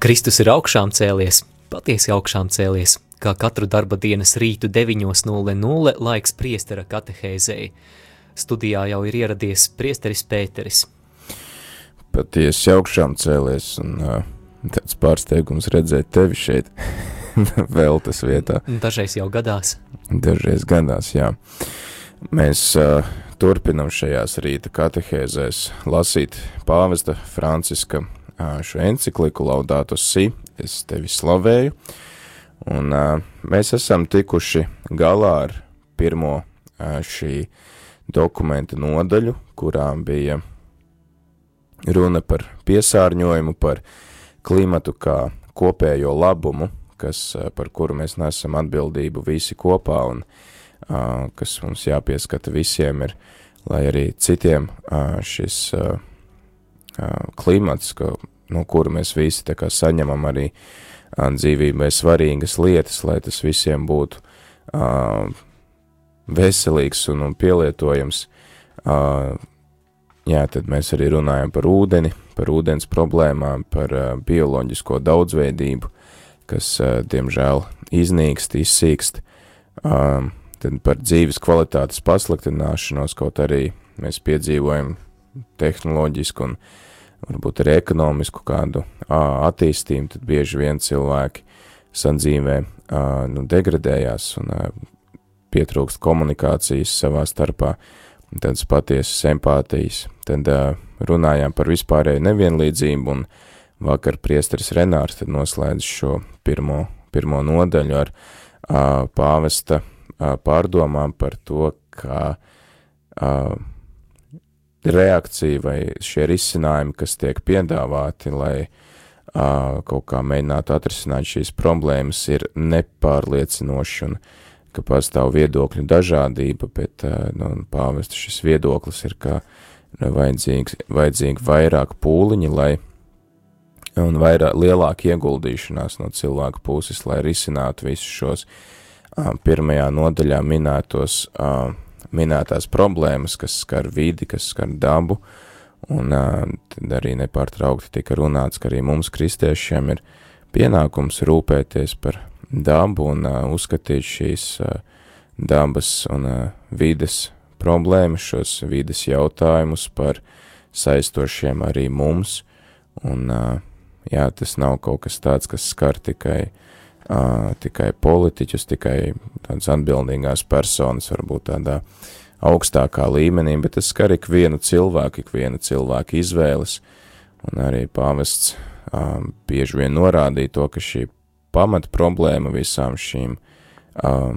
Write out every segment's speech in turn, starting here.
Kristus ir augšām cēlies, patiesi augšām cēlies, kā katru darba dienas rītu 9.00 laiks priestera katehēzei. Studijā jau ir ieradies priesteris Pēteris. Patiesi augšām cēlies un uh, tāds pārsteigums redzēt tevi šeit, vēl tas vietā. Dažreiz jau gadās. Dažreiz gadās, jā. Mēs uh, turpinam šajās rīta katehēzēs lasīt pāvesta Franciska šo encikliku Laudātus Si, es tevi slavēju, un mēs esam tikuši galā ar pirmo šī dokumenta nodaļu, kurām bija runa par piesārņojumu, par klimatu kā kopējo labumu, kas, par kuru mēs nesam atbildību visi kopā un kas mums jāpieskata visiem ir, lai arī citiem šis klimats, ka, no kura mēs visi tā kā saņemam arī dzīvībai svarīgas lietas, lai tas visiem būtu uh, veselīgs un, un pielietojams. Uh, jā, tad mēs arī runājam par ūdeni, par ūdens problēmām, par uh, bioloģisko daudzveidību, kas, uh, diemžēl, iznīkst, izsīkst, uh, tad par dzīves kvalitātes pasliktināšanos, kaut arī mēs piedzīvojam tehnoloģisku un varbūt arī ekonomisku kādu attīstību, tad bieži vien cilvēki sadzīvē nu, degradējās un pietrūkst komunikācijas savā starpā, tādas patiesas empātijas. Tad runājām par vispārēju nevienlīdzību un vakar priesteris Renārs noslēdz šo pirmo, pirmo nodaļu ar pāvesta pārdomām par to, kā reakcija vai šie risinājumi, kas tiek piedāvāti, lai uh, kaut kā mēģinātu atrisināt šīs problēmas, ir nepārliecinoši un ka pastāv viedokļu dažādība, bet uh, nu, pāvesta šis viedoklis ir, ka nu, vajadzīgs, vajadzīgi vairāk pūliņi, lai un vairāk lielāka ieguldīšanās no cilvēku puses, lai risinātu visus šos uh, pirmajā nodaļā minētos uh, minētās problēmas, kas skar vidi, kas skar dabu, un tad arī nepārtraukti tika runāts, ka arī mums kristiešiem ir pienākums rūpēties par dabu un uzskatīt šīs dabas un vides problēmas, šos vides jautājumus par saistošiem arī mums, un jā, tas nav kaut kas tāds, kas skar tikai uh, tikai politiķus, tikai tādas atbildīgās personas, varbūt tādā augstākā līmenī, bet tas skar ikvienu cilvēku, ikvienu cilvēku izvēles, un arī pāvests uh, bieži vien norādīja to, ka šī pamata problēma visām šīm uh,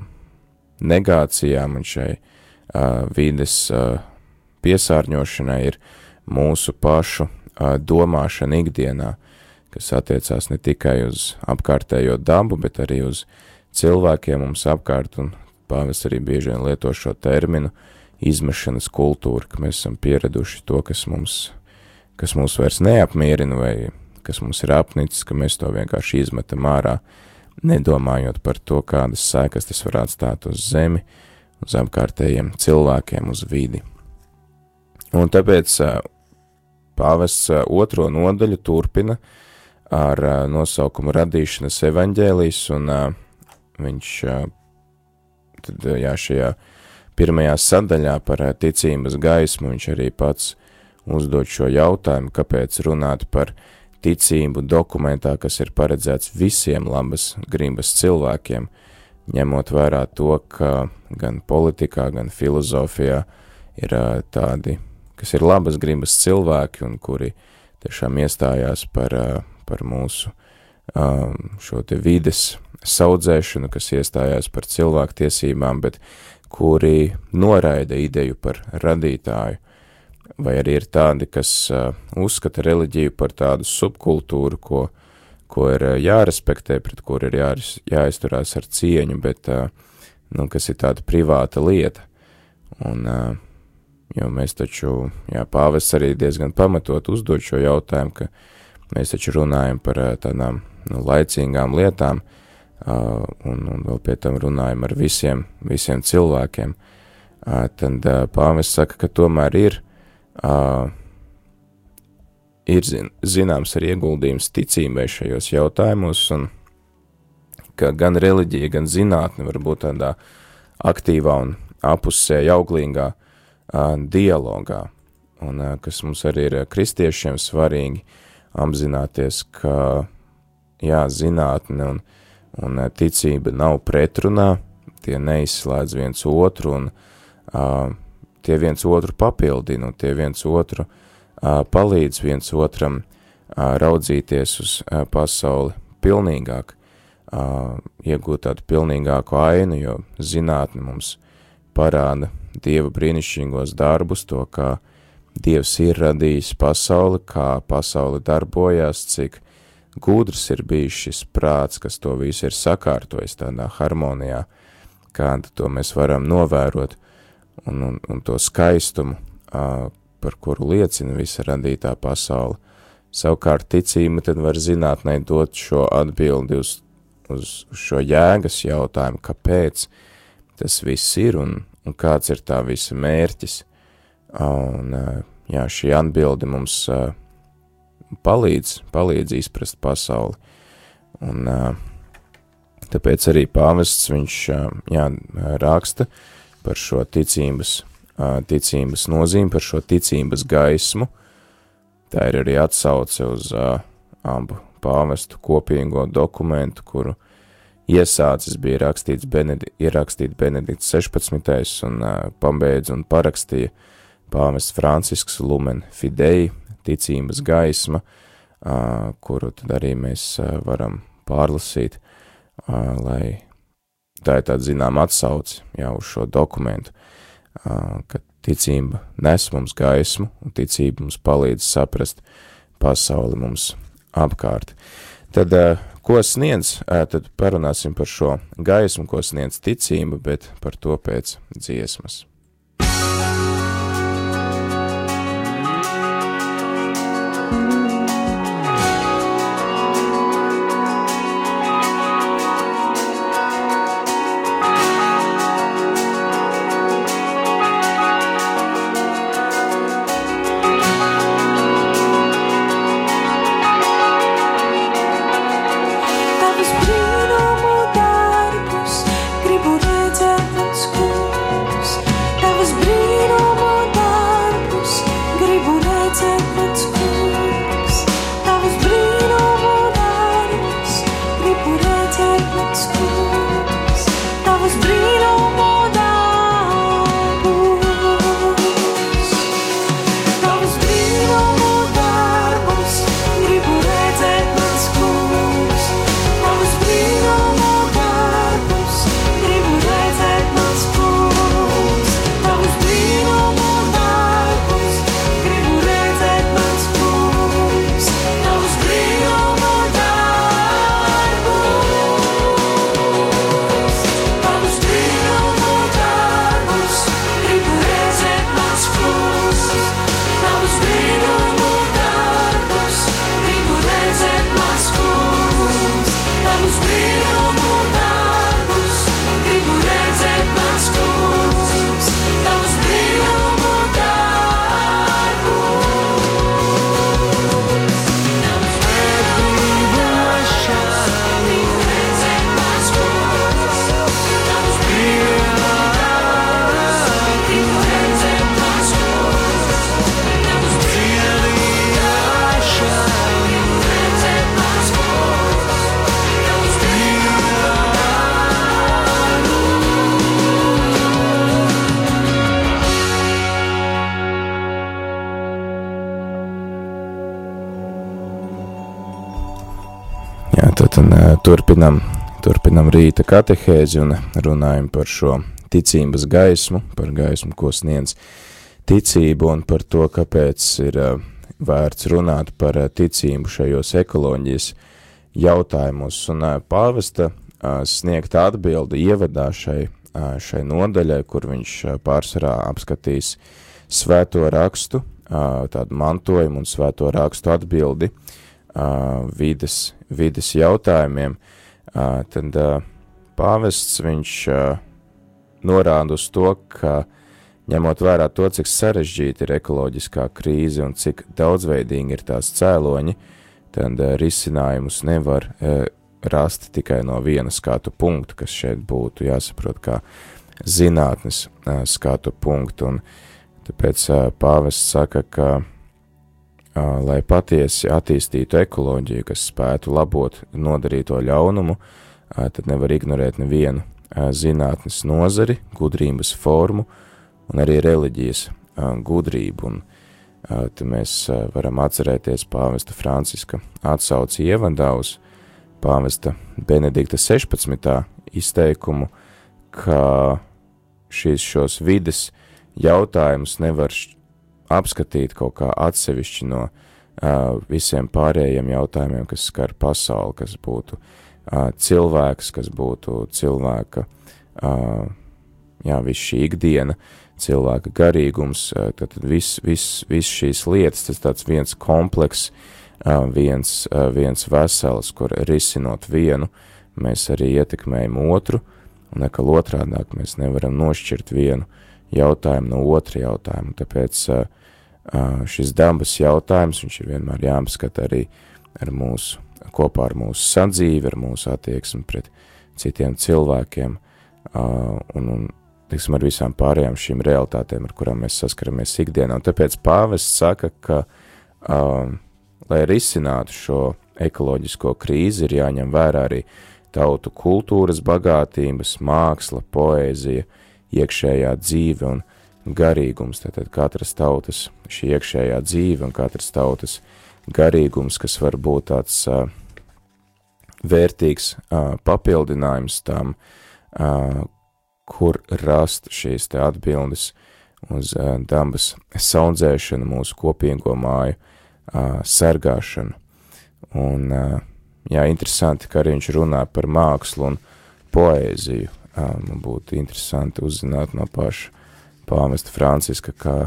negācijām un šai uh, vides uh, piesārņošanai ir mūsu pašu uh, domāšana ikdienā, kas attiecās ne tikai uz apkārtējo dabu, bet arī uz cilvēkiem mums apkārt, un pāvis arī bieži vien lieto šo terminu izmešanas kultūra, ka mēs esam pieraduši to, kas mums, kas mūs vairs neapmierina vai kas mums ir apnicis, ka mēs to vienkārši izmetam ārā, nedomājot par to, kādas sēkas tas var atstāt uz zemi, uz apkārtējiem cilvēkiem, uz vidi. Un tāpēc pāvests otro nodaļu turpina uh, ar nosaukumu Radīšanas evaņģēlijs, un viņš tad, jā, šajā pirmajā sadaļā par ticības gaismu viņš arī pats uzdod šo jautājumu, kāpēc runāt par ticību dokumentā, kas ir paredzēts visiem labas gribas cilvēkiem, ņemot vērā to, ka gan politikā, gan filozofijā ir tādi, kas ir labas gribas cilvēki un kuri tiešām iestājās par par mūsu um, šo te vides saudzēšanu, kas iestājās par cilvēku tiesībām, bet kuri noraida ideju par radītāju, vai arī ir tādi, kas uh, uzskata reliģiju par tādu subkultūru, ko, ko ir uh, jārespektē, pret kur ir jā, jāizturās ar cieņu, bet, uh, nu, kas ir tāda privāta lieta. Un, uh, jo mēs taču, jā, pāvests arī diezgan pamatot uzdod šo jautājumu, ka Mēs taču runājam par tādām nu, laicīgām lietām, uh, un, un vēl pie tam runājam ar visiem, visiem cilvēkiem. Uh, tad pāvis saka, ka tomēr ir ir zin, zināms arī ieguldījums ticībai šajos jautājumos, un ka gan reliģija, gan zinātne var būt tādā aktīvā un apusēja auglīgā dialogā, un kas mums arī ir kristiešiem svarīgi apzināties, ka, jā, zinātne un, un ticība nav pretrunā, tie neizslēdz viens otru, un uh, tie viens otru papildina, un tie viens otru uh, palīdz viens otram uh, raudzīties uz uh, pasauli pilnīgāk, uh, iegūt tādu pilnīgāku ainu, jo zinātne mums parāda Dieva brīnišķīgos darbus, to, kā Dievs ir radījis pasauli, kā pasauli darbojās, cik gudrs ir bijis šis prāts, kas to visu ir sakārtojis tādā harmonijā, kāda to mēs varam novērot, un, un, un to skaistumu, par kuru liecina visa radītā pasaule. Savukārt ticība tad var zinātnē dot šo atbildi uz uz šo jēgas jautājumu, kāpēc tas viss ir un, un kāds ir tā visa mērķis. Un, jā, šī atbilde mums palīdz, palīdz izprast pasauli. Un tāpēc arī pāvests viņš jā, raksta par šo ticības, ticības nozīmi, par šo ticības gaismu. Tā ir arī atsauce uz abu pāvestu kopīgo dokumentu, kuru iesācis bija rakstīts Benedi, ierakstīt Benedikts 16. un uh, pabeidz un parakstīja pāvests Francisks Lumen Fidei, ticības gaisma, kuru tad arī mēs varam pārlasīt, lai tā ir tāda zinām atsauci jau uz šo dokumentu, ka ticība nes mums gaismu un ticība mums palīdz saprast pasauli mums apkārt. Tad, ko sniedz, tad parunāsim par šo gaismu, ko sniedz ticība, bet par to pēc dziesmas. Turpinam, turpinam rīta katehēzi un runājam par šo ticības gaismu, par gaismu, ko sniedz ticību un par to, kāpēc ir vērts runāt par ticību šajos ekoloģijas jautājumos. Un pāvesta sniegta atbildi ievadā šai, šai nodaļai, kur viņš pārsvarā apskatīs svēto rakstu, tādu mantojumu un svēto rakstu atbildi vides vidas jautājumiem, tad pāvests viņš norāda uz to, ka ņemot vērā to, cik sarežģīta ir ekoloģiskā krīze un cik daudzveidīgi ir tās cēloņi, tad risinājumus nevar rast tikai no viena skatu punkta, kas šeit būtu jāsaprot kā zinātnes skatu punktu, un tāpēc pāvests saka, ka, lai patiesi attīstītu ekoloģiju, kas spētu labot nodarīto ļaunumu, tad nevar ignorēt nevienu zinātnes nozari, gudrības formu, un arī reliģijas gudrību. Un, Tad mēs varam atcerēties pāvesta Franciska atsauci ievadā uz pāvesta Benedikta 16. izteikumu, ka šīs šos vides jautājumus nevar apskatīt kaut kā atsevišķi no uh, visiem pārējiem jautājumiem, kas skar pasauli, kas būtu uh, cilvēks, kas būtu cilvēka, uh, jā, viss šī ikdiena, uh, cilvēka garīgums, tad viss vis, vis šīs lietas, tas tāds viens kompleks, viens, viens vesels, kur risinot vienu, mēs arī ietekmējam otru, un nekal otrādāk mēs nevaram nošķirt vienu jautājumu no otra jautājuma, tāpēc šis dabas jautājums, viņš ir vienmēr jāapskata arī ar mūsu, kopā ar mūsu sadzīvi, ar mūsu attieksmi pret citiem cilvēkiem, un, un teiksim, ar visām pārējām šīm realitātēm, ar kurām mēs saskaramies ikdienā. Un tāpēc pāvests saka, ka, um, lai risinātu šo ekoloģisko krīzi, ir jāņem vērā arī tautu kultūras bagātības, māksla, poēzija, iekšējā dzīve un garīgums. Tātad katras tautas šī iekšējā dzīve un katras tautas garīgums, kas var būt tāds uh, vērtīgs uh, papildinājums tam, uh, kur rast šīs te atbildes uz uh, dabas saudzēšanu, mūsu kopīgo māju uh, sargāšanu. Un, uh, jā, interesanti, ka arī viņš runā par mākslu un poēziju. Man būtu interesanti uzzināt no paša pāvesta Franciska, kā,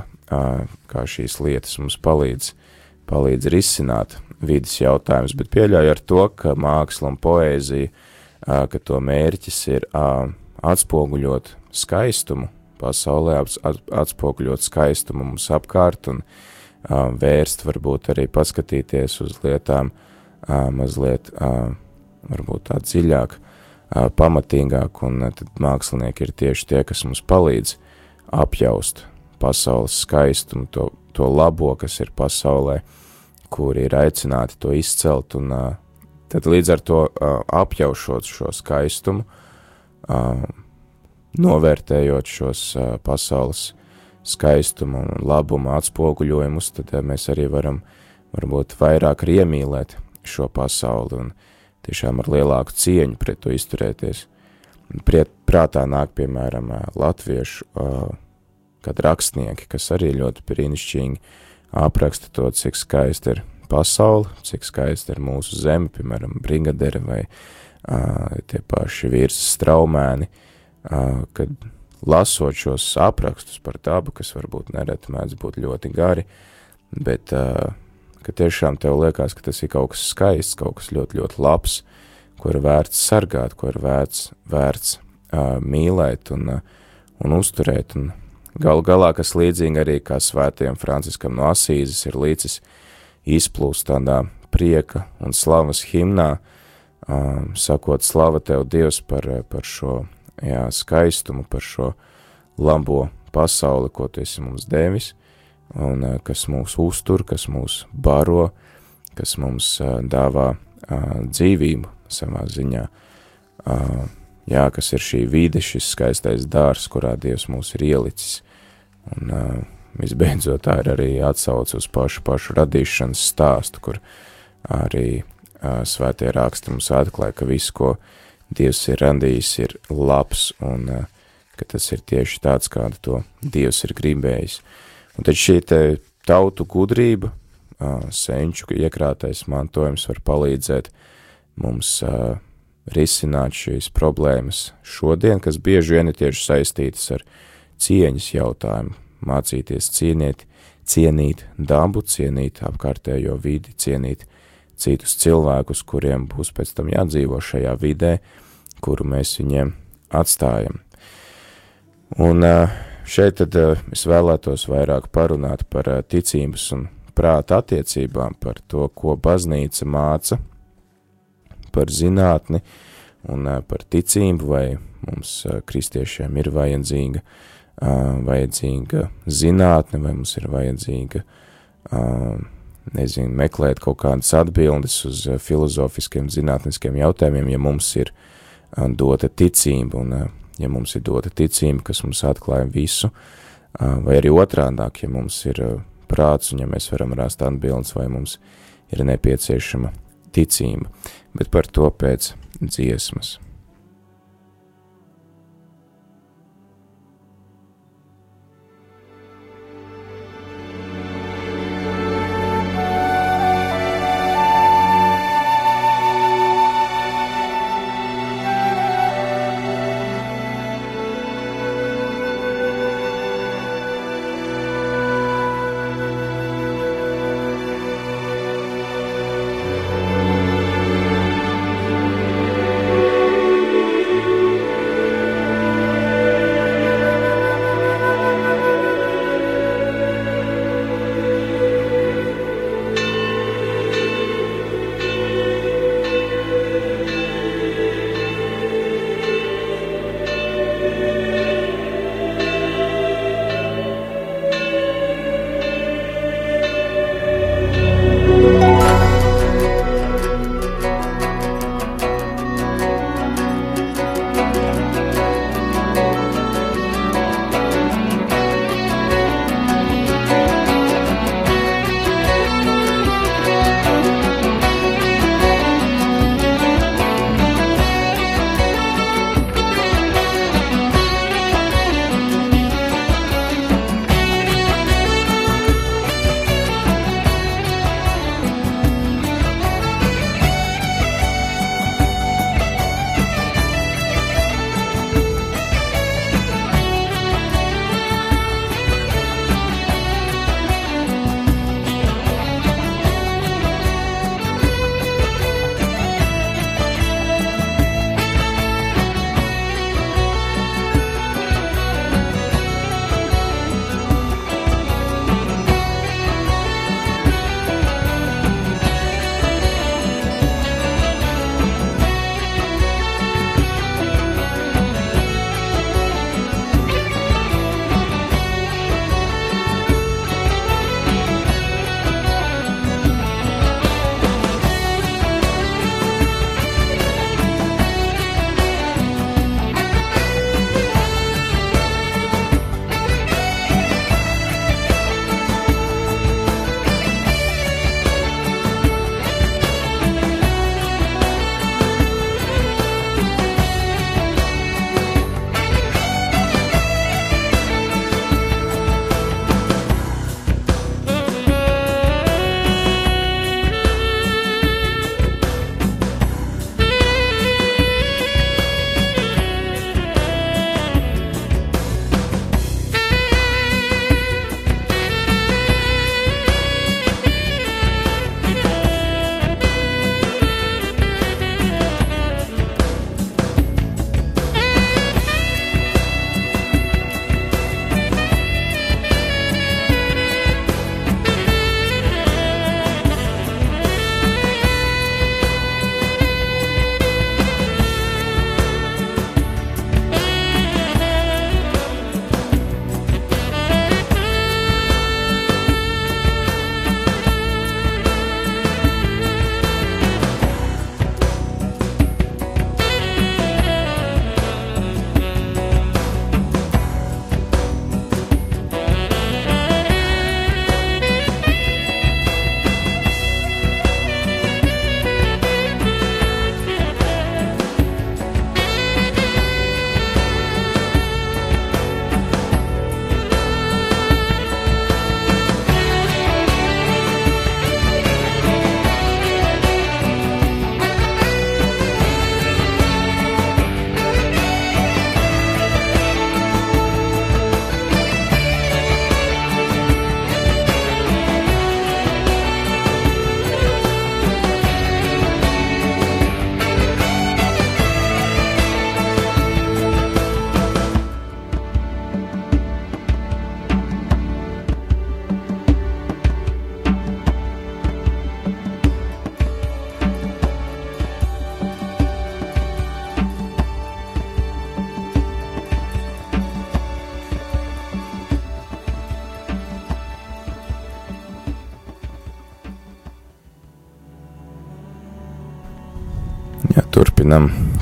kā šīs lietas mums palīdz, palīdz risināt vidas jautājumus, bet pieļauju ar to, ka māksla un poēzija, ka to mērķis ir atspoguļot skaistumu pasaulē, atspoguļot skaistumu mums apkārt un vērst varbūt arī paskatīties uz lietām mazliet varbūt tā dziļāk, pamatīgāk, un uh, tad mākslinieki ir tieši tie, kas mums palīdz apjaust pasaules skaistumu, to, to labo, kas ir pasaulē, kuri ir aicināti to izcelt, un uh, tad līdz ar to uh, apjaušot šo skaistumu, novērtējot šos pasaules skaistumu un labumu atspoguļojumus, tad mēs arī varam varbūt vairāk iemīlēt šo pasauli un tiešām ar lielāku cieņu pret to izturēties. Priet, prātā nāk, piemēram, latviešu kad rakstnieki, kas arī ļoti brīnišķīgi apraksta to, cik skaista ir pasaule, cik skaista ir mūsu zeme, piemēram, brigadere vai uh, tie paši virsmas straumēni, kad lasot šos aprakstus par dabu, kas varbūt nereti mēdz būt ļoti gari, bet ka tiešām tev liekas, ka tas ir kaut kas skaists, kaut kas ļoti, ļoti labs, ko ir vērts sargāt, ko ir vērts, vērts uh, mīlēt un, uh, un uzturēt. Un galu galā, kas līdzīgi arī kā svētajam Franciskam no Asīzes ir līdzis izplūst tādā prieka un slavas himnā, uh, um, sakot slava Tev, Dievs, par, par šo jā, skaistumu, par šo labo pasauli, ko Tu esi mums devis, un uh, kas mūs uztur, kas mūs baro, kas mums uh, dāvā uh, dzīvību savā ziņā. Uh, jā, kas ir šī vide, šis skaistais dārs, kurā Dievs mūs ir ielicis. Un uh, visbeidzot tā ir arī atsauce uz pašu pašu radīšanas stāstu, kur arī svētie raksti mums atklāja, ka viss, ko Dievs ir radījis, ir labs un ka tas ir tieši tāds, kādu to Dievs ir gribējis. Un tad šī te tautu gudrība, senču iekrātais mantojums var palīdzēt mums risināt šīs problēmas šodien, kas bieži vien ir tieši saistītas ar cieņas jautājumu, mācīties cienīt, cienīt dabu, cienīt apkārtējo vidi, cienīt citus cilvēkus, kuriem būs pēc tam jādzīvo šajā vidē, kuru mēs viņiem atstājam. Un šeit tad es vēlētos vairāk parunāt par ticības un prāta attiecībām, par to, ko baznīca māca, par zinātni un par ticību, vai mums kristiešiem ir vajadzīga, vajadzīga zinātne, vai mums ir vajadzīga, nezinu, meklēt kaut kādas atbildes uz filozofiskiem, zinātniskiem jautājumiem, ja mums ir dota ticība un ja mums ir dota ticība, kas mums atklāja visu, vai arī otrādāk, ja mums ir prāts un ja mēs varam rast atbildes, vai mums ir nepieciešama ticība, bet par to pēc dziesmas.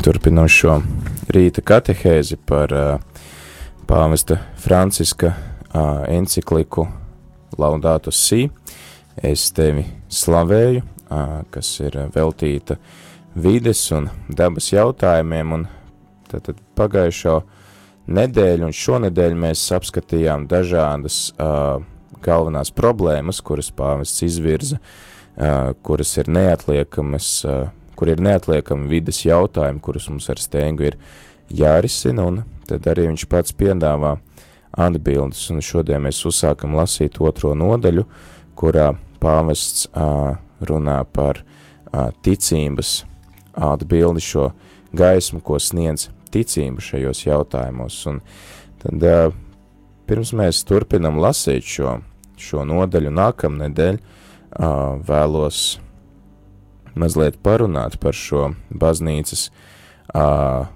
Turpinam, šo rīta katehēzi par uh, pāvesta Franciska uh, encikliku Laudātu Si. Es tevi slavēju, uh, kas ir veltīta vides un dabas jautājumiem, un tad, tad pagājušo nedēļu un šonedēļ mēs apskatījām dažādas galvenās problēmas, kuras pāvests izvirza, kuras ir neatliekamas kur ir neatliekami vidas jautājumi, kurus mums ar stēngu ir jārisina, un tad arī viņš pats piedāvā atbildes, un šodien mēs uzsākam lasīt otro nodaļu, kurā pāvests uh, runā par uh, ticības atbildi šo gaismu, ko sniedz ticība šajos jautājumos, un tad uh, pirms mēs turpinam lasīt šo, šo nodaļu nākamnedēļ, vēlos mazliet parunāt par šo baznīcas uh,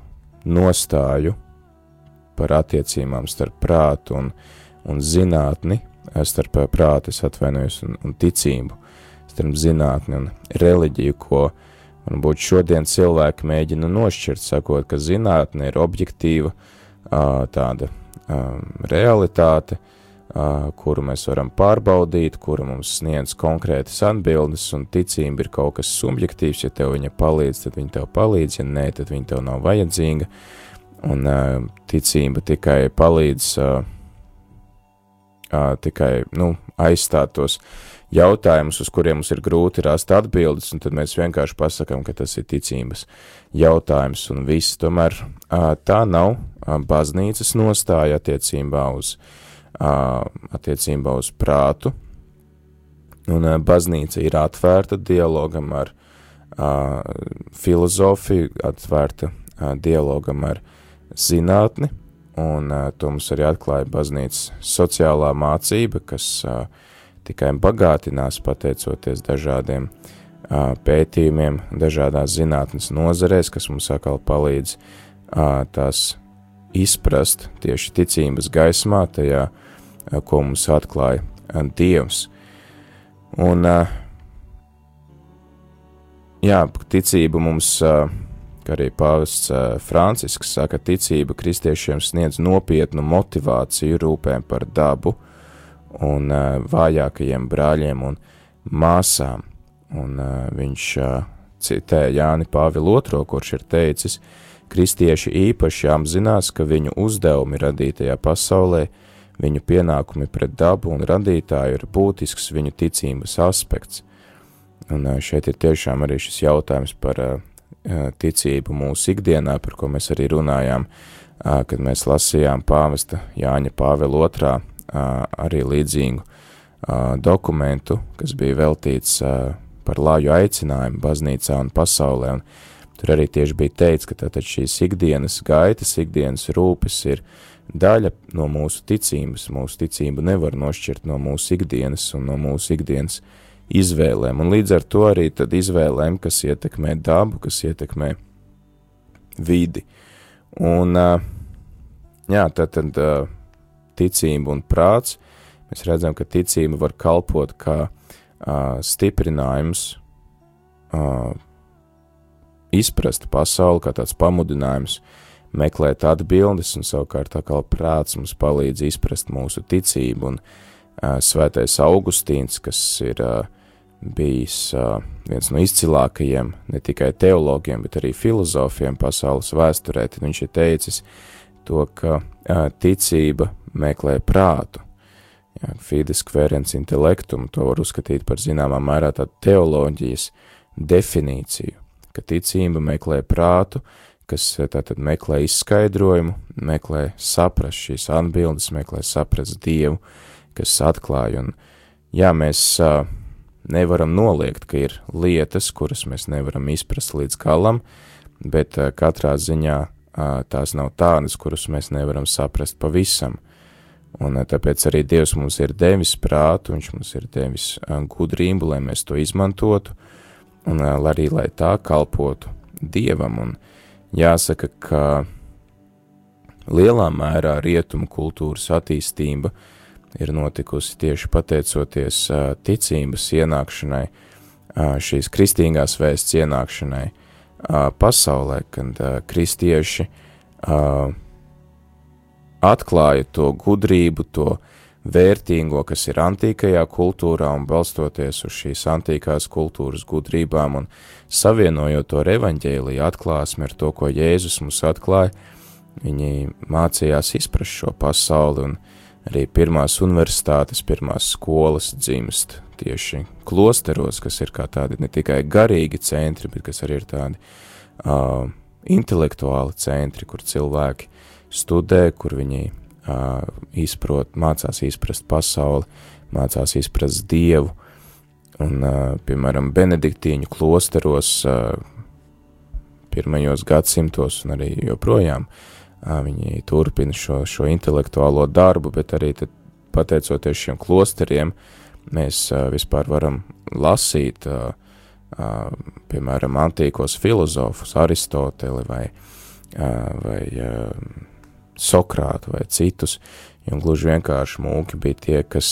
nostāju, par attiecībām starp prātu un, un zinātni, starp prātu, atvainojos, un, un ticību, starp zinātni un reliģiju, ko varbūt šodien cilvēki mēģina nošķirt, sakot, ka zinātne ir objektīva uh, tāda um, realitāte, uh, kuru mēs varam pārbaudīt, kuru mums sniedz konkrētas atbildes, un ticība ir kaut kas subjektīvs, ja tev viņa palīdz, tad viņa tev palīdz, ja nē, tad viņa tev nav vajadzīga, un ticība tikai palīdz tikai, nu, aizstāt tos jautājumus, uz kuriem mums ir grūti rast atbildes, un tad mēs vienkārši pasakam, ka tas ir ticības jautājums, un viss tomēr tā nav baznīcas nostāja attiecībā uz attiecībā uz prātu, un baznīca ir atvērta dialogam ar filozofiju, atvērta dialogam ar zinātni, un to mums arī atklāja baznīcas sociālā mācība, kas tikai bagātinās pateicoties dažādiem pētījumiem, dažādās zinātnes nozarēs, kas mums atkal palīdz tās izprast tieši ticības gaismā, tajā, ko mums atklāja Dievs. Un, jā, ticība mums, kā arī pāvests Francisks saka, ticība kristiešiem sniedz nopietnu motivāciju rūpēm par dabu un vājākajiem brāļiem un māsām. Un viņš citē Jāni Pāvilu II, kurš ir teicis, Kristieši īpaši apzinās, ka viņu uzdevumi radītajā pasaulē, viņu pienākumi pret dabu un radītāju ir būtisks viņu ticības aspekts. Un šeit ir tiešām arī šis jautājums par ticību mūsu ikdienā, par ko mēs arī runājām, kad mēs lasījām pāvesta Jāņa Pāvela otrā arī līdzīgu dokumentu, kas bija veltīts par lāju aicinājumu baznīcā un pasaulē, un Tur arī tieši bija teikts, ka tātad šīs ikdienas gaitas, ikdienas rūpes ir daļa no mūsu ticības. Mūsu ticību nevar nošķirt no mūsu ikdienas un no mūsu ikdienas izvēlēm, un līdz ar to arī tad izvēlēm, kas ietekmē dabu, kas ietekmē vidi. Un, jā, tad, tad ticība un prāts, mēs redzam, ka ticība var kalpot kā stiprinājums izprast pasauli kā tāds pamudinājums meklēt atbildes, un savukārt kā prāts mums palīdz izprast mūsu ticību, un uh, svētais Augustīns, kas ir uh, bijis uh, viens no izcilākajiem ne tikai teologiem, bet arī filozofiem pasaules vēsturē, tad viņš ir teicis to, ka uh, ticība meklē prātu. Jā, fides querens intellectum, to var uzskatīt par zināmā mērā tādu teoloģijas definīciju ka ticība meklē prātu, kas eh, tātad meklē izskaidrojumu, meklē saprast šīs atbildes, meklē saprast Dievu, kas atklāja, un jā, mēs uh, nevaram noliegt, ka ir lietas, kuras mēs nevaram izprast līdz galam, bet uh, katrā ziņā uh, tās nav tādas, kuras mēs nevaram saprast pavisam. Un tāpēc arī Dievs mums ir devis prātu, viņš mums ir devis gudrību, lai mēs to izmantotu, un arī lai tā kalpotu dievam. Un jāsaka, ka lielā mērā rietumu kultūras attīstība ir notikusi tieši pateicoties ticības ienākšanai, šīs kristīgās vēsts ienākšanai pasaulē, kad kristieši atklāja to gudrību, to vērtīgo, kas ir antīkajā kultūrā, un balstoties uz šīs antīkās kultūras gudrībām un savienojot to ar evaņģēliju atklāsmi ar to, ko Jēzus mums atklāja, viņi mācījās izprast šo pasauli, un arī pirmās universitātes, pirmās skolas dzimst tieši klosteros, kas ir kā tādi ne tikai garīgi centri, bet kas arī ir tādi uh, intelektuāli centri, kur cilvēki studē, kur viņi izprot, mācās izprast pasauli, mācās izprast Dievu, un, piemēram, Benediktīņu klosteros pirmajos gadsimtos un arī joprojām viņi turpina šo, šo intelektuālo darbu, bet arī tad, pateicoties šiem klosteriem, mēs vispār varam lasīt, piemēram, antīkos filozofus, Aristoteli vai, vai Sokrātu vai citus, un gluži vienkārši mūki bija tie, kas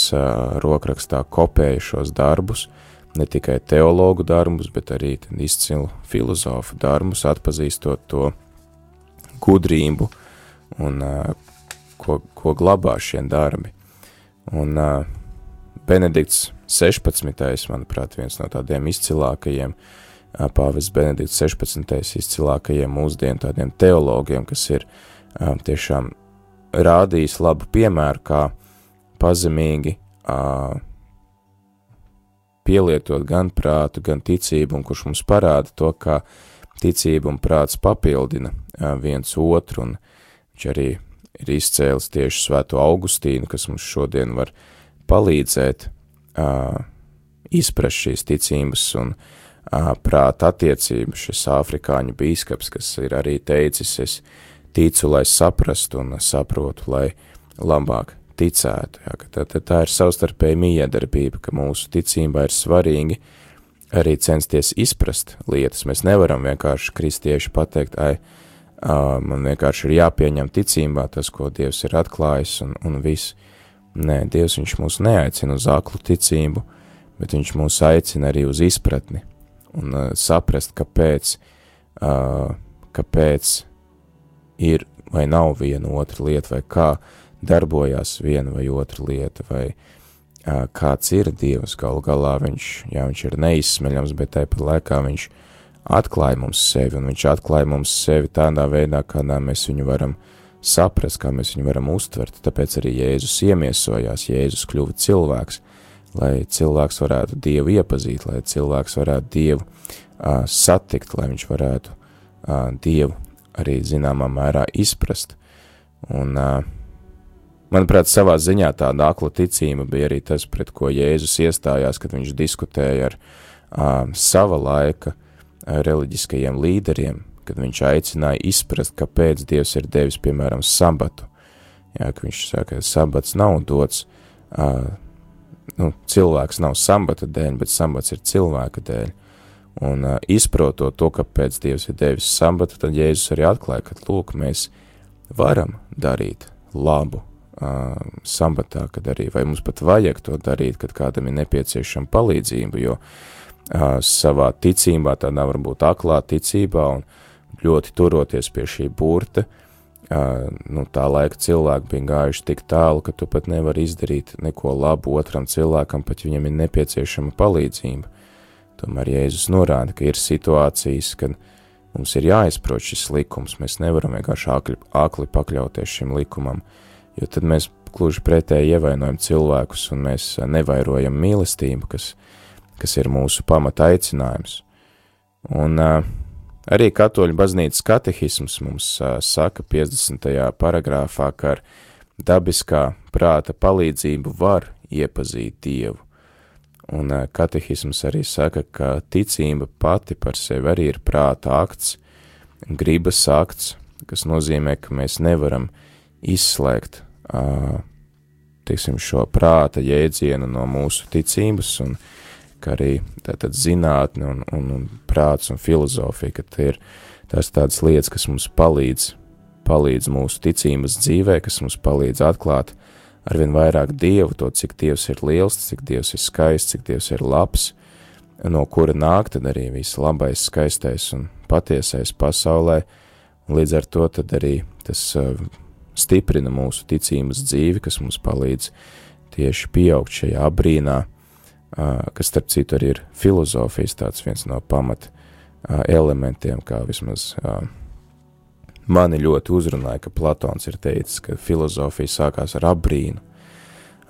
rokrakstā kopēja šos darbus, ne tikai teologu darbus, bet arī izcilu filozofu darbus, atpazīstot to gudrību un ko, ko glabā šie darbi. Un Benedikts 16. manuprāt, viens no tādiem izcilākajiem, pāvests Benedikts 16. izcilākajiem mūsdienu tādiem teologiem, kas ir uh, tiešām rādījis labu piemēru, kā pazemīgi pielietot gan prātu, gan ticību, un kurš mums parāda to, kā ticība un prāts papildina viens otru, un viņš arī ir izcēlis tieši svēto Augustīnu, kas mums šodien var palīdzēt uh, izprast šīs ticības un uh, prāta attiecības, šis afrikāņu bīskaps, kas ir arī teicis, es ticu, lai saprastu un saprotu, lai labāk ticētu. Jā, tā, tā, tā ir savstarpēja miedarbība, ka mūsu ticībā ir svarīgi arī censties izprast lietas. Mēs nevaram vienkārši kristieši pateikt, ai, man vienkārši ir jāpieņem ticībā tas, ko Dievs ir atklājis un, un viss. Nē, Dievs viņš mūs neaicina uz aklu ticību, bet viņš mūs aicina arī uz izpratni un uh, saprast, kāpēc, uh, kāpēc ir vai nav viena otra lieta, vai kā darbojās viena vai otra lieta, vai uh, kāds ir Dievs, galu galā viņš, jā, viņš ir neizsmeļams, bet tāpat laikā viņš atklāja mums sevi, un viņš atklāja mums sevi tādā veidā, kādā mēs viņu varam saprast, kā mēs viņu varam uztvert, tāpēc arī Jēzus iemiesojās, Jēzus kļuva cilvēks, lai cilvēks varētu Dievu iepazīt, lai cilvēks varētu Dievu uh, satikt, lai viņš varētu uh, Dievu arī zināmā mērā izprast. Un, manuprāt, savā ziņā tāda akla ticība bija arī tas, pret ko Jēzus iestājās, kad viņš diskutēja ar sava laika reliģiskajiem līderiem, kad viņš aicināja izprast, kāpēc Dievs ir devis, piemēram, sabatu. Jā, ka viņš saka, ka sabats nav dots, uh, nu, cilvēks nav sabata dēļ, bet sabats ir cilvēka dēļ. Un uh, izprotot to, kāpēc Dievs ir devis sabatu, tad Jēzus arī atklāja, ka, lūk, mēs varam darīt labu uh, sabatā, kad arī, vai mums pat vajag to darīt, kad kādam ir nepieciešama palīdzība, jo uh, savā ticībā, tādā varbūt aklā ticībā un ļoti turoties pie šī burta, uh, nu, tā laika cilvēki bija gājuši tik tālu, ka tu pat nevari izdarīt neko labu otram cilvēkam, pat viņam ir nepieciešama palīdzība. Tomēr Jēzus norāda, ka ir situācijas, kad mums ir jāizprot šis likums, mēs nevaram vienkārši akli, akli pakļauties šim likumam, jo tad mēs gluži pretēji ievainojam cilvēkus un mēs nevairojam mīlestību, kas, kas ir mūsu pamata aicinājums. Un uh, arī katoļu baznīcas katehisms mums uh, saka 50. paragrāfā, ka ar dabiskā prāta palīdzību var iepazīt Dievu. Un katehisms arī saka, ka ticība pati par sevi arī ir prāta akts, gribas akts, kas nozīmē, ka mēs nevaram izslēgt, teiksim, šo prāta jēdzienu no mūsu ticības, un ka arī tātad zinātne un, un, un prāts un filozofija, ka tie ir tās tādas lietas, kas mums palīdz, palīdz mūsu ticības dzīvē, kas mums palīdz atklāt arvien vairāk Dievu, to, cik Dievs ir liels, cik Dievs ir skaists, cik Dievs ir labs, no kura nāk tad arī viss labais, skaistais un patiesais pasaulē, un līdz ar to tad arī tas stiprina mūsu ticības dzīvi, kas mums palīdz tieši pieaugt šajā abrīnā, kas starp citu arī ir filozofijas tāds viens no pamat elementiem, kā vismaz mani ļoti uzrunāja, ka Platons ir teicis, ka filozofija sākās ar abrīnu,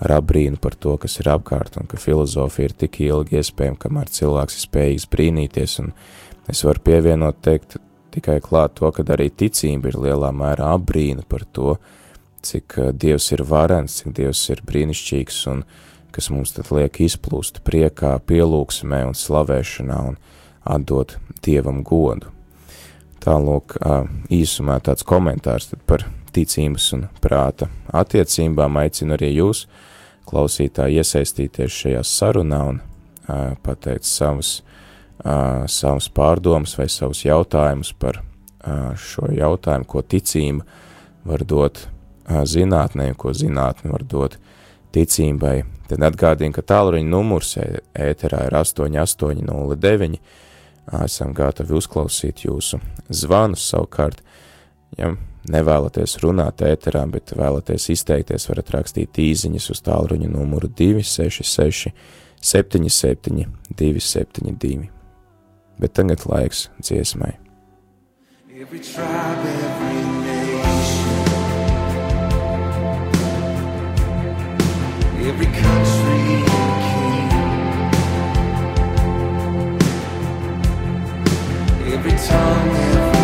ar abrīnu par to, kas ir apkārt, un ka filozofija ir tik ilgi iespējama, kamēr cilvēks ir spējīgs brīnīties, un es varu pievienot teikt tikai klāt to, ka arī ticība ir lielā mērā abrīna par to, cik Dievs ir varens, cik Dievs ir brīnišķīgs, un kas mums tad liek izplūst priekā, pielūgsmē un slavēšanā un atdot Dievam godu. Tālūk, īsumā tāds komentārs par ticības un prāta attiecībām aicinu arī jūs, klausītāji, iesaistīties šajā sarunā un pateikt savus, savus pārdomus vai savus jautājumus par šo jautājumu, ko ticība var dot zinātnē, ko zinātne var dot ticībai. Tad atgādinu, ka tālruņa numurs ēterā ir 8809 esam gatavi uzklausīt jūsu zvanus savukārt. Ja nevēlaties runāt ēterā, bet vēlaties izteikties, varat rakstīt īziņas uz tālruņa numuru 266 77 272. Bet tagad laiks dziesmai. Every tribe, every nation, every country every tongue, every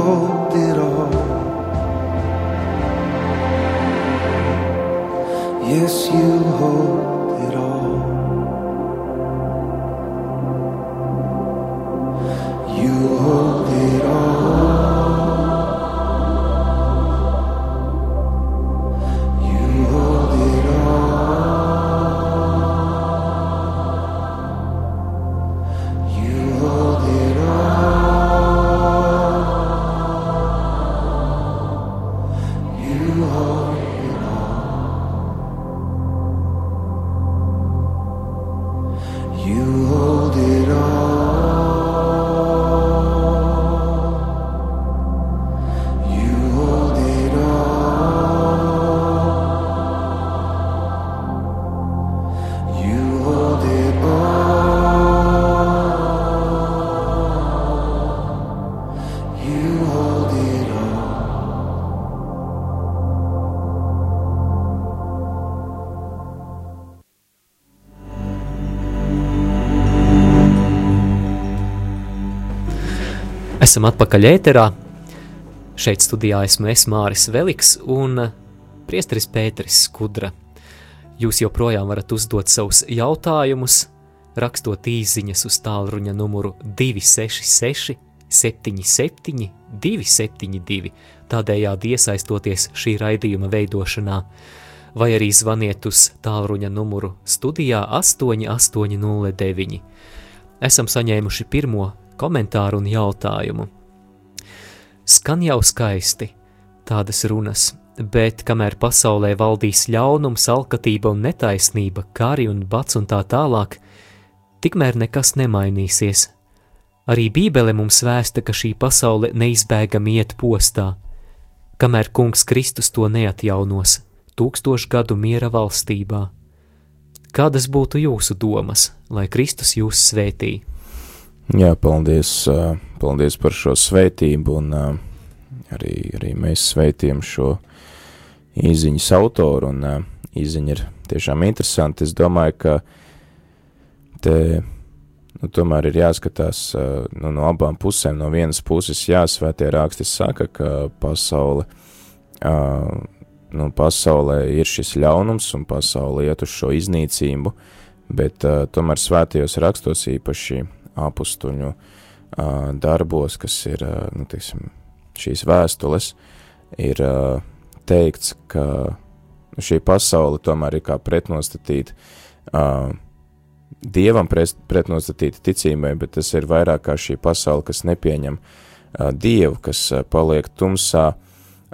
hold it all. Yes, you hold Esam atpakaļ ēterā. Šeit studijā esmu es Māris Veliks un eh, priesteris Pēteris Skudra. Jūs joprojām varat uzdot savus jautājumus, rakstot īsiņas uz tālruņa numuru 266 77 272, tādējādi iesaistoties šī raidījuma veidošanā, vai arī zvaniet uz tālruņa numuru studijā 8809. Esam saņēmuši pirmo komentāru un jautājumu. Skan jau skaisti tādas runas, bet kamēr pasaulē valdīs ļaunums, alkatība un netaisnība, kari un bats un tā tālāk, tikmēr nekas nemainīsies. Arī Bībele mums vēsta, ka šī pasaule neizbēgami iet postā, kamēr Kungs Kristus to neatjaunos tūkstošu gadu miera valstībā. Kādas būtu jūsu domas, lai Kristus jūs svētītu? Jā, paldies, paldies par šo svētību, un arī, arī mēs sveitījam šo īziņas autoru, un īziņa ir tiešām interesanti. Es domāju, ka te nu, tomēr ir jāskatās nu, no abām pusēm. No vienas puses, jā, svētie raksti saka, ka pasaule, nu, pasaulē ir šis ļaunums, un pasaule iet uz šo iznīcību, bet tomēr svētajos rakstos īpaši apustuļu darbos, kas ir, nu, teiksim, šīs vēstules, ir teikts, ka šī pasaule tomēr ir kā pretnostatīta dievam pretnostatīta ticībai, bet tas ir vairāk kā šī pasaule, kas nepieņem dievu, kas paliek tumsā,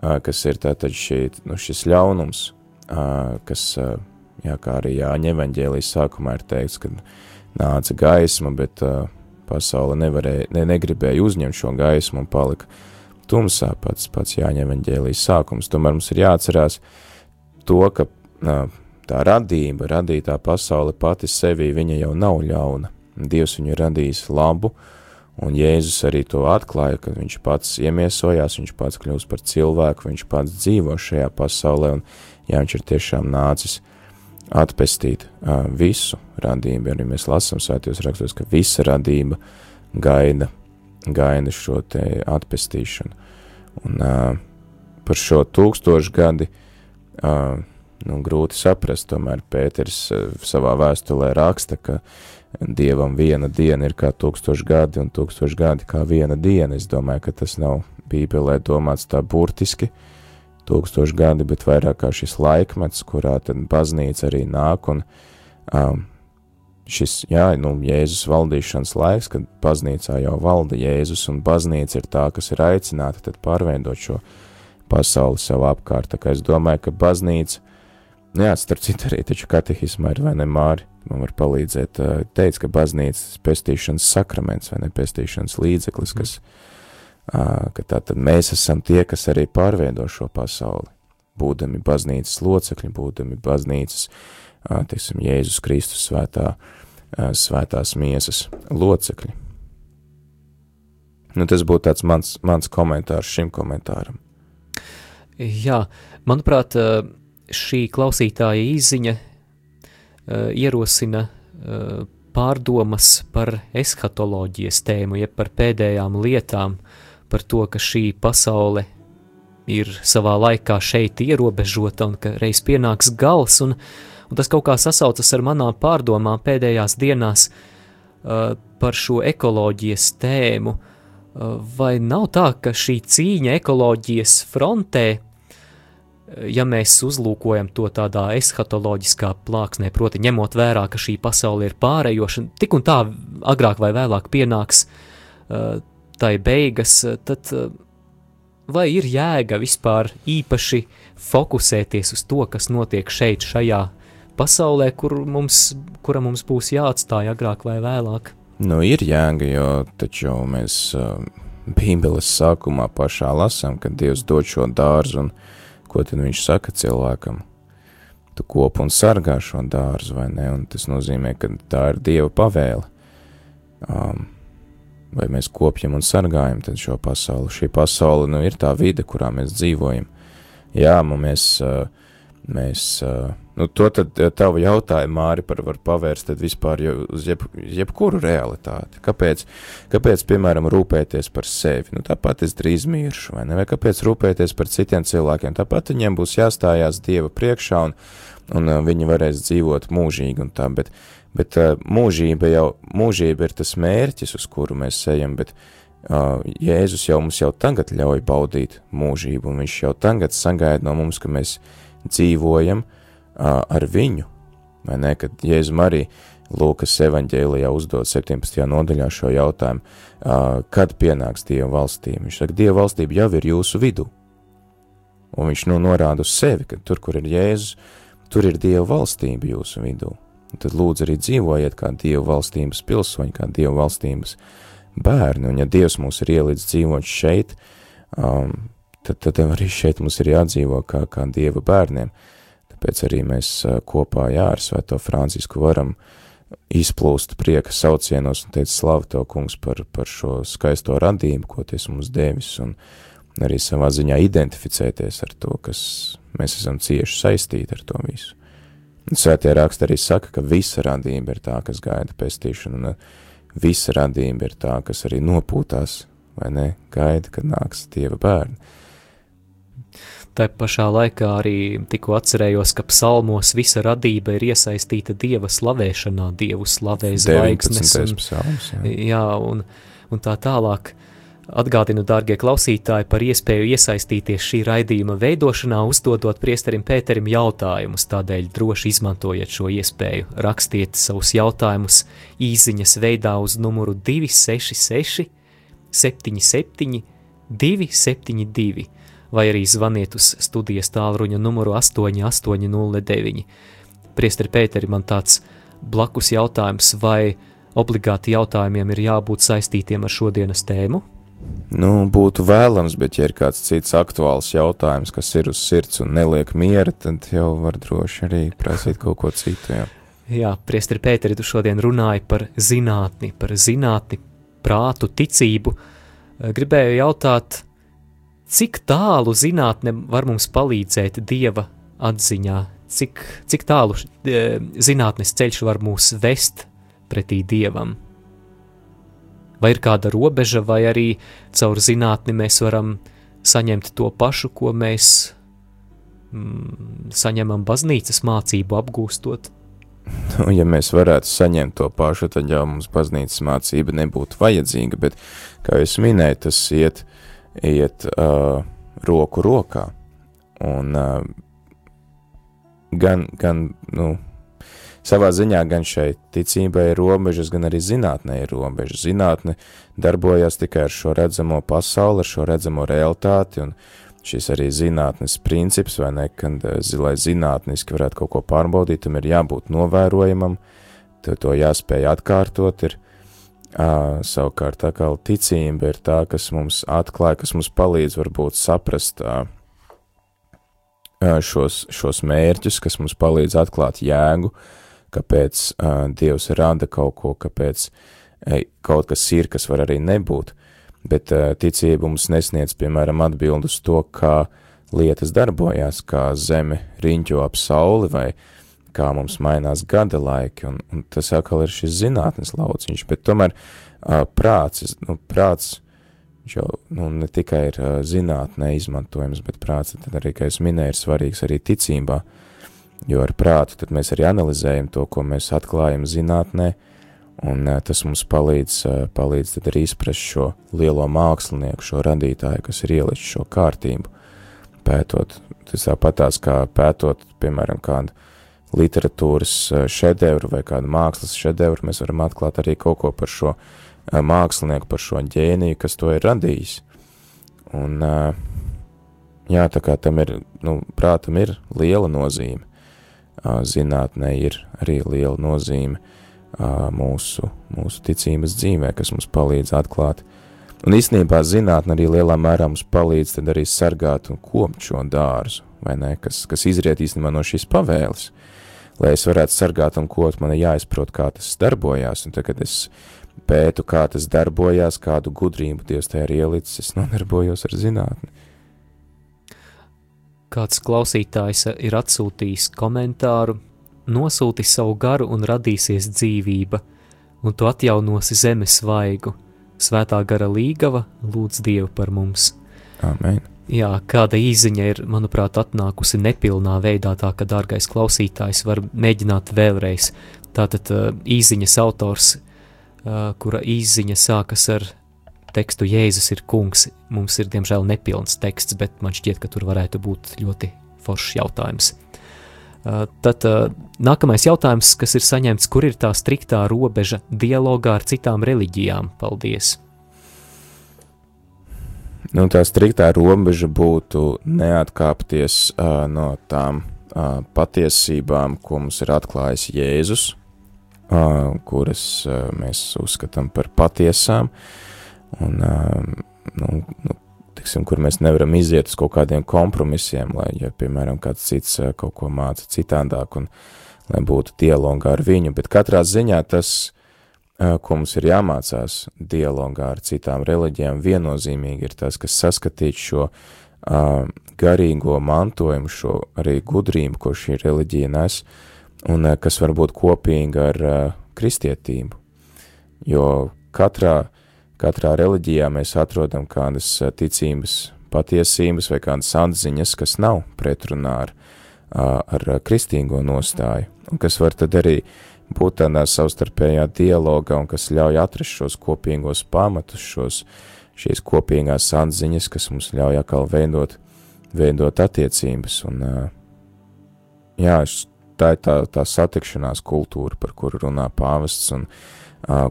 kas ir tātad šī, nu, šis ļaunums, kas, jā, kā arī Jāņa evaņģēlijas sākumā ir teikts, ka nāca gaisma, bet uh, pasaule nevarēja, ne, negribēja uzņemt šo gaismu un palika tumsā pats, pats jāņem eņģēlijas sākums. Tomēr mums ir jāatcerās to, ka uh, tā radība, radītā pasaule pati sevī, viņa jau nav ļauna. Dievs viņu radījis labu, un Jēzus arī to atklāja, kad viņš pats iemiesojās, viņš pats kļūst par cilvēku, viņš pats dzīvo šajā pasaulē, un jā, viņš ir tiešām nācis uh, atpestīt visu radību. Arī mēs lasām svētajos rakstos, ka visa radība gaida, gaida šo te atpestīšanu. Un par šo tūkstošu gadi nu, grūti saprast, tomēr Pēters savā vēstulē raksta, ka Dievam viena diena ir kā tūkstoši gadi un tūkstoši gadi kā viena diena. Es domāju, ka tas nav Bībelē domāts tā burtiski, uh, tūkstoši gadi, bet vairāk kā šis laikmets, kurā tad baznīca arī nāk un um, šis, jā, nu, Jēzus valdīšanas laiks, kad baznīcā jau valda Jēzus un baznīca ir tā, kas ir aicināta tad pārveidot šo pasauli sev apkārt. Tā kā es domāju, ka baznīca, nu jā, starp citu arī taču katehismā ir vai ne māri, man var palīdzēt, teica, ka baznīcas pestīšanas sakraments vai ne pestīšanas līdzeklis, kas mm ka tātad mēs esam tie, kas arī pārveido šo pasauli, būdami baznīcas locekļi, būdami baznīcas, teiksim, Jēzus Kristus svētā, svētās miesas locekļi. Nu, tas būtu tāds mans, mans komentārs šim komentāram. Jā, manuprāt, šī klausītāja īziņa ierosina pārdomas par eskatoloģijas tēmu, jeb par pēdējām lietām, uh, par to, ka šī pasaule ir savā laikā šeit ierobežota un ka reiz pienāks gals, un, un tas kaut kā sasaucas ar manām pārdomām pēdējās dienās uh, par šo ekoloģijas tēmu. Uh, vai nav tā, ka šī cīņa ekoloģijas frontē, ja mēs uzlūkojam to tādā eshatoloģiskā plāksnē, proti ņemot vērā, ka šī pasaule ir pārējoša, tik un tā agrāk vai vēlāk pienāks uh, tai beigas, tad uh, vai ir jēga vispār īpaši fokusēties uz to, kas notiek šeit, šajā pasaulē, kur mums, kura mums būs jāatstāj agrāk vai vēlāk? Nu, ir jēga, jo taču mēs uh, Bībeles sākumā pašā lasām, kad Dievs dod šo dārzu, un ko tad viņš saka cilvēkam? Tu kop un sargā šo dārzu, vai ne? Un tas nozīmē, ka tā ir Dieva pavēle. Um, vai mēs kopjam un sargājam šo pasauli. Šī pasaule nu, ir tā vide, kurā mēs dzīvojam. Jā, mēs, mēs nu, to tavu jautājumu, Māri, par var pavērst vispār uz jeb, jebkuru realitāti. Kāpēc, kāpēc, piemēram, rūpēties par sevi? Nu, tāpat es drīz miršu, vai ne? Vai kāpēc rūpēties par citiem cilvēkiem? Tāpat viņiem būs jāstājās Dieva priekšā un, un viņi varēs dzīvot mūžīgi un tā, bet Bet uh, mūžība jau, mūžība ir tas mērķis, uz kuru mēs ejam, bet uh, Jēzus jau mums jau tagad ļauj baudīt mūžību, un viņš jau tagad sagaida no mums, ka mēs dzīvojam uh, ar viņu, vai ne, kad Jēzum arī Lūkas evaņģēlijā uzdod 17. nodaļā šo jautājumu, uh, kad pienāks Dieva valstība. Viņš saka, Dieva valstība jau ir jūsu vidū, un viņš nu norāda uz sevi, ka tur, kur ir Jēzus, tur ir Dieva valstība jūsu vidū. Tad lūdzu arī dzīvojiet kā Dieva valstības pilsoņi, kā Dieva valstības bērni. Un ja Dievs mūs ir ielīdz dzīvot šeit, um, tad, tad arī šeit mums ir jādzīvo kā, kā Dieva bērniem. Tāpēc arī mēs uh, kopā jā, ar Svēto Francisku varam izplūst prieka saucienos un teikt slavu Tev, kungs, par, par šo skaisto radību, ko Ties mums devis, un arī savā ziņā identificēties ar to, kas mēs esam cieši saistīti ar to visu. Svētie raksti arī saka, ka visa radība ir tā, kas gaida pestīšanu, un uh, visa radība ir tā, kas arī nopūtās, vai ne, gaida, kad nāks Dieva bērni. Tā pašā laikā arī tikko atcerējos, ka psalmos visa radība ir iesaistīta Dieva slavēšanā, Dievu slavē zvaigznes. Un, psalms, jā. jā, un, un tā tālāk. Atgādinu, dārgie klausītāji, par iespēju iesaistīties šī raidījuma veidošanā, uzdodot priesterim Pēterim jautājumus, tādēļ droši izmantojiet šo iespēju. Rakstiet savus jautājumus īsiņas veidā uz numuru 266 77 272 vai arī zvaniet uz studijas tālruņa numuru 8809. Priesteri Pēteri, man tāds blakus jautājums, vai obligāti jautājumiem ir jābūt saistītiem ar šodienas tēmu? Nu, būtu vēlams, bet, ja ir kāds cits aktuāls jautājums, kas ir uz sirds un neliek miera, tad jau var droši arī prasīt kaut ko citu. Jā, jā Priestri Pēteri, tu šodien runāji par zinātni, par zinātni, prātu, ticību. Gribēju jautāt, cik tālu zinātne var mums palīdzēt Dieva atziņā, cik, cik tālu e, zinātnes ceļš var mūs vest pretī Dievam? Vai ir kāda robeža, vai arī caur zinātni mēs varam saņemt to pašu, ko mēs mm, saņemam baznīcas mācību apgūstot. Nu, ja mēs varētu saņemt to pašu, tad jau mums baznīcas mācība nebūtu vajadzīga, bet, kā jūs minēju, tas iet, iet uh, roku rokā. Un uh, gan, gan, nu, Savā ziņā gan šai ticībai ir robežas, gan arī zinātnē ir robežas. Zinātne darbojas tikai ar šo redzamo pasauli, ar šo redzamo realitāti, un šis arī zinātnes princips, vai ne, kad, eh, lai zinātniski varētu kaut ko pārbaudīt, tam ir jābūt novērojamam, to, to jāspēj atkārtot, ir Uh, savukārt tā kā ticība ir tā, kas mums atklāja, kas mums palīdz varbūt saprast uh, šos, šos mērķus, kas mums palīdz atklāt jēgu, uh, kāpēc uh, Dievs rada kaut ko, kāpēc uh, kaut kas ir, kas var arī nebūt, bet uh, ticība mums nesniedz, piemēram, atbildu uz to, kā lietas darbojās, kā zeme riņķo ap sauli vai kā mums mainās gada laiki, un, un tas atkal ir šis zinātnes lauciņš, bet tomēr uh, prāts, nu, prāts Viņš jau nu, ne tikai ir uh, zinātnē izmantojams, bet prāts tad arī, kā es minēju, ir svarīgs arī ticībā, jo ar prātu tad mēs arī analizējam to, ko mēs atklājam zinātnē, un uh, tas mums palīdz, uh, palīdz tad arī izprast šo lielo mākslinieku, šo radītāju, kas ir ielicis šo kārtību, pētot. Tas tāpatās kā pētot, piemēram, kādu literatūras šedevru vai kādu mākslas šedevru, mēs varam atklāt arī kaut ko par šo mākslinieku, par šo ģēniju, kas to ir radījis. Un, jā, tā kā tam ir, nu, prātam ir liela nozīme, zinātnē ir arī liela nozīme mūsu, mūsu ticības dzīvē, kas mums palīdz atklāt. Un īstenībā zinātne arī lielā mērā mums palīdz tad arī sargāt un kopt šo dārzu, vai ne, kas, kas izriet īstenībā no šīs pavēles. Lai es varētu sargāt un kopt, man ir jāizprot, kā tas darbojās, un tagad es pētu, kā tas darbojās, kādu gudrību Dievs tajā ir ielicis, es nodarbojos ar zinātni. Kāds klausītājs ir atsūtījis komentāru, nosūti savu garu un radīsies dzīvība, un tu atjaunosi zemes svaigu. Svētā gara līgava lūdz Dievu par mums. Amen. Jā, kāda īziņa ir, manuprāt, atnākusi nepilnā veidā, tā ka dārgais klausītājs var mēģināt vēlreiz. Tātad īziņas autors kura īziņa sākas ar tekstu Jēzus ir kungs. Mums ir, diemžēl, nepilns teksts, bet man šķiet, ka tur varētu būt ļoti foršs jautājums. Tad nākamais jautājums, kas ir saņemts, kur ir tā striktā robeža dialogā ar citām reliģijām? Paldies! Nu, tā striktā robeža būtu neatkāpties uh, no tām uh, patiesībām, ko mums ir atklājis Jēzus, kuras mēs uzskatām par patiesām, un, nu, nu, tiksim, kur mēs nevaram iziet uz kaut kādiem kompromisiem, lai, ja, piemēram, kāds cits kaut ko māca citādāk, un lai būtu dialogā ar viņu, bet katrā ziņā tas, ko mums ir jāmācās dialogā ar citām reliģijām, viennozīmīgi ir tas, kas saskatīt šo uh, garīgo mantojumu, šo arī gudrību, ko šī reliģija nes, uh, un eh, kas var būt kopīga ar uh, kristietību. Jo katrā, katrā reliģijā mēs atrodam kādas uh, ticības patiesības vai kādas atziņas, kas nav pretrunā ar, uh, ar kristīgo nostāju, un kas var tad arī būt tādā savstarpējā dialogā un kas ļauj atrast šos kopīgos pamatus, šos, šīs kopīgās atziņas, kas mums ļauj atkal veidot, veidot attiecības. Un, jā, tā ir tā, tā satikšanās kultūra, par kuru runā pāvests un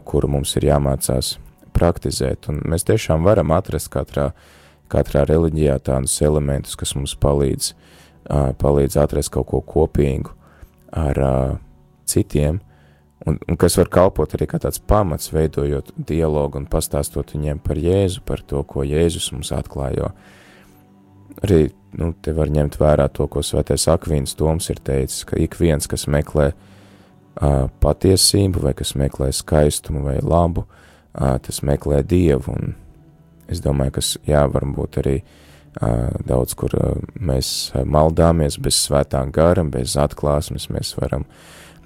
kuru mums ir jāmācās praktizēt. Un mēs tiešām varam atrast katrā, katrā reliģijā tādus elementus, kas mums palīdz, uh, palīdz atrast kaut ko kopīgu ar uh, citiem, un, un kas var kalpot arī kā tāds pamats, veidojot dialogu un pastāstot viņiem par Jēzu, par to, ko Jēzus mums atklājo. Arī nu, te var ņemt vērā to, ko svētais Akvīns Toms ir teicis, ka ik viens, kas meklē uh, patiesību, vai kas meklē skaistumu vai labu, uh, tas meklē Dievu, un es domāju, ka, jā, varbūt arī daudz, kur mēs maldāmies bez svētā gara, bez atklāsmes, mēs varam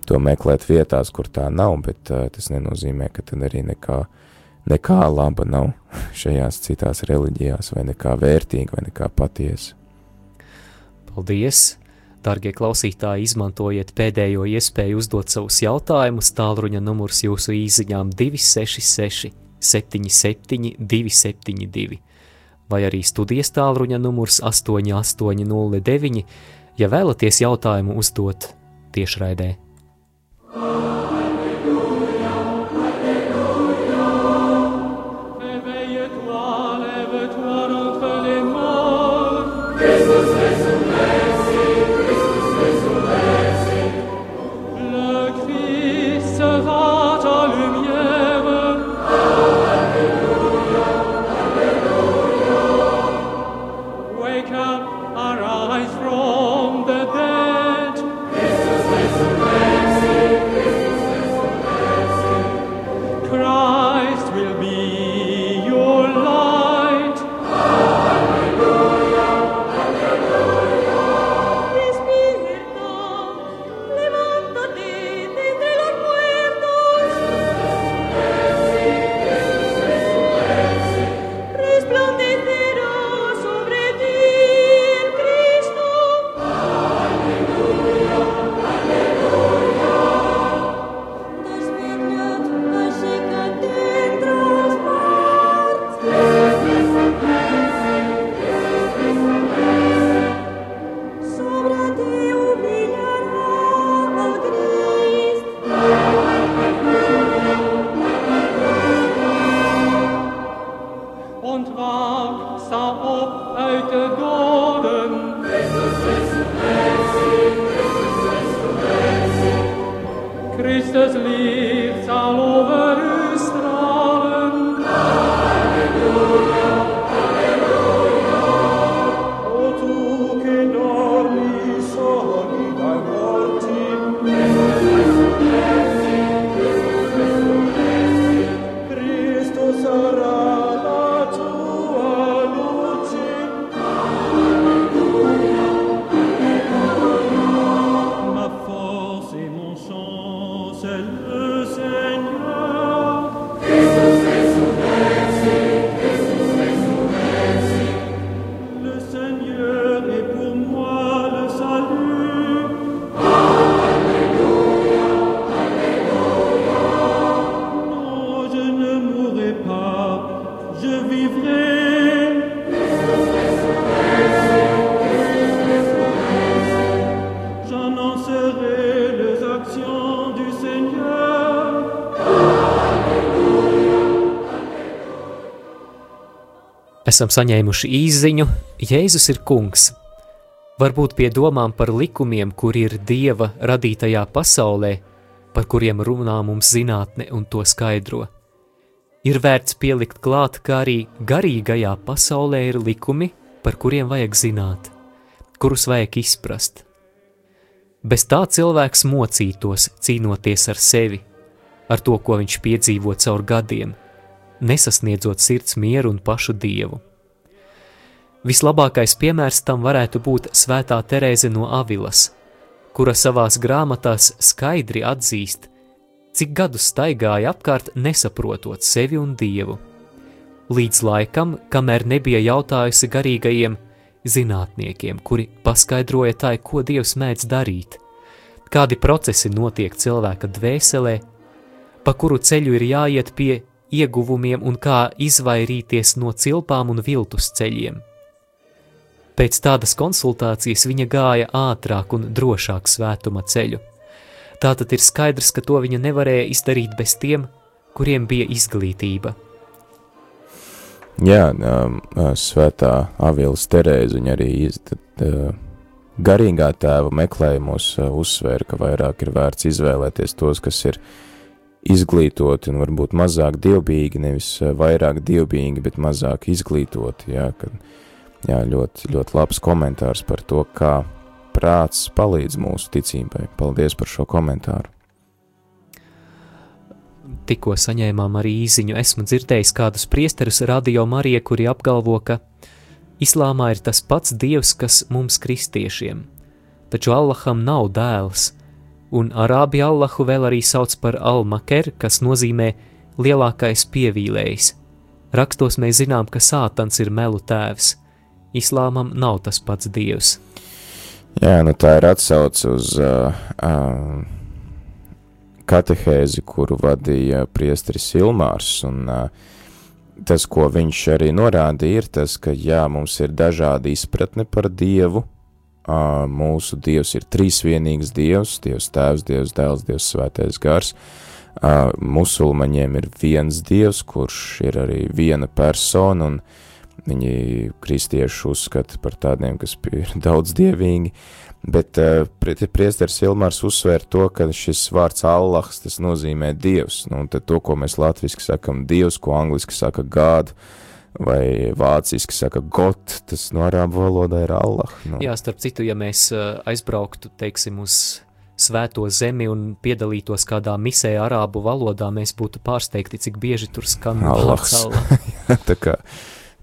to meklēt vietās, kur tā nav, bet tas nenozīmē, ka tad arī nekā nekā laba nav šajās citās reliģijās, vai nekā vērtīga, vai nekā patiesa. Paldies! Darbie klausītāji, izmantojiet pēdējo iespēju uzdot savus jautājumus. Tālruņa numurs jūsu īsiņām 266, 77, 272, vai arī studijas tālruņa numurs 8809, ja vēlaties jautājumu uzdot tiešraidē. Esam saņēmuši īziņu, Jēzus ir kungs. Varbūt pie domām par likumiem, kur ir Dieva radītajā pasaulē, par kuriem runā mums zinātne un to skaidro. Ir vērts pielikt klāt, ka arī garīgajā pasaulē ir likumi, par kuriem vajag zināt, kurus vajag izprast. Bez tā cilvēks mocītos, cīnoties ar sevi, ar to, ko viņš piedzīvo caur gadiem – nesasniedzot sirds mieru un pašu dievu. Vislabākais piemērs tam varētu būt Svētā Terēze no Avilas, kura savās grāmatās skaidri atzīst, cik gadus staigāja apkārt nesaprotot sevi un dievu. Līdz laikam, kamēr nebija jautājusi garīgajiem zinātniekiem, kuri paskaidroja tai, ko dievs mēdz darīt, kādi procesi notiek cilvēka dvēselē, pa kuru ceļu ir jāiet pie ieguvumiem un kā izvairīties no cilpām un viltus ceļiem. Pēc tādas konsultācijas viņa gāja ātrāk un drošāk svētuma ceļu. Tātad ir skaidrs, ka to viņa nevarēja izdarīt bez tiem, kuriem bija izglītība. Jā, um, svētā Avīlas Terēza viņa arī izd, uh, garīgā tēva meklējumos uh, uzsvēra, ka vairāk ir vērts izvēlēties tos, kas ir uh, izglītoti un varbūt mazāk dievbijīgi, nevis eh, vairāk dievbijīgi, bet mazāk izglītoti, jā, kad, jā, ļoti, ļoti labs komentārs par to, kā prāts palīdz mūsu ticībai. Paldies par šo komentāru. Tikko saņēmām arī īziņu, esmu dzirdējis kādus priesterus radio Marija, kuri apgalvo, ka islāmā ir tas pats dievs, kas mums kristiešiem, taču Allaham nav dēls – un arābi Allahu vēl arī sauc par Al-Maker, kas nozīmē lielākais pievīlējs. Rakstos mēs zinām, ka sātans ir melu tēvs. Islāmam nav tas pats dievs. Jā, nu tā ir atsauce uz uh, uh, katehēzi, kuru vadīja priestris Ilmārs, un uh, tas, ko viņš arī norādīja, ir tas, ka jā, mums ir dažādi izpratne par dievu, mūsu Dievs ir trīsvienīgs Dievs, Dievs Tēvs, Dievs Dēls, Dievs Svētais Gars. Musulmaņiem ir viens Dievs, kurš ir arī viena persona, un viņi kristieši uzskata par tādiem, kas ir daudz dievīgi, bet priesteris Ilmārs uzsver to, ka šis vārds Allahs, tas nozīmē Dievs, nu, un tad to, ko mēs latviski sakam Dievs, ko angliski saka God, uh, vai vāciski saka got, tas no arābu valodā ir Allah. Nu. Jā, starp citu, ja mēs aizbrauktu, teiksim, uz svēto zemi un piedalītos kādā misē arābu valodā, mēs būtu pārsteigti, cik bieži tur skan Allahs. Tā kā,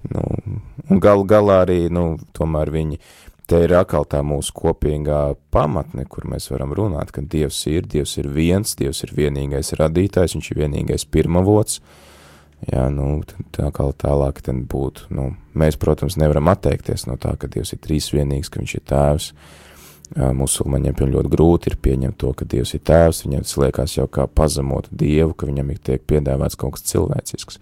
nu, un gal galā arī, nu, tomēr viņi, te ir atkal tā mūsu kopīgā pamatne, kur mēs varam runāt, ka Dievs ir, Dievs ir viens, Dievs ir vienīgais radītājs, viņš ir vienīgais pirmavots, uh, Jā, nu, tā kā tālāk būtu, nu, mēs, protams, nevaram atteikties no tā, ka Dievs ir trīsvienīgs, ka viņš ir tēvs. Musulmaņiem ļoti grūti ir pieņemt to, ka Dievs ir tēvs, viņiem tas liekas jau kā pazemot Dievu, ka viņam ir tiek piedāvāts kaut kas cilvēcisks.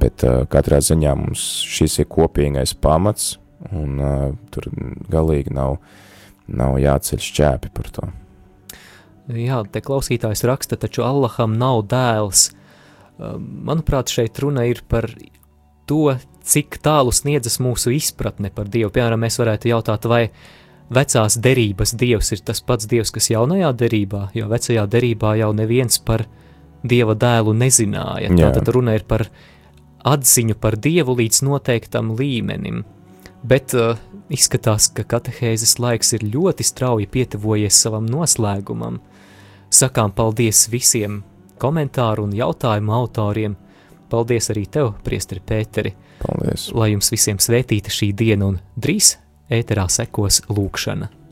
Bet uh, katrā ziņā mums šis ir kopīgais pamats, un uh, tur galīgi nav, nav jāceļ šķēpi par to. Jā, te klausītājs raksta, taču Allaham nav dēls, uh, Manuprāt, šeit runa ir par to, cik tālu sniedzas mūsu izpratne par Dievu. Piemēram, mēs varētu jautāt, vai vecās derības dievs ir tas pats dievs, kas jaunajā derībā, jo vecajā derībā jau neviens par dieva dēlu nezināja. Jā. Tātad runa ir par atziņu par dievu līdz noteiktam līmenim. Bet uh, izskatās, ka katehēzes laiks ir ļoti strauji pietuvojies savam noslēgumam. Sakām paldies visiem komentāru un jautājumu autoriem. Paldies arī tev, priesteri Pēteri. Paldies! Lai jums visiem svētīta šī diena un drīz ēterā sekos lūkšana.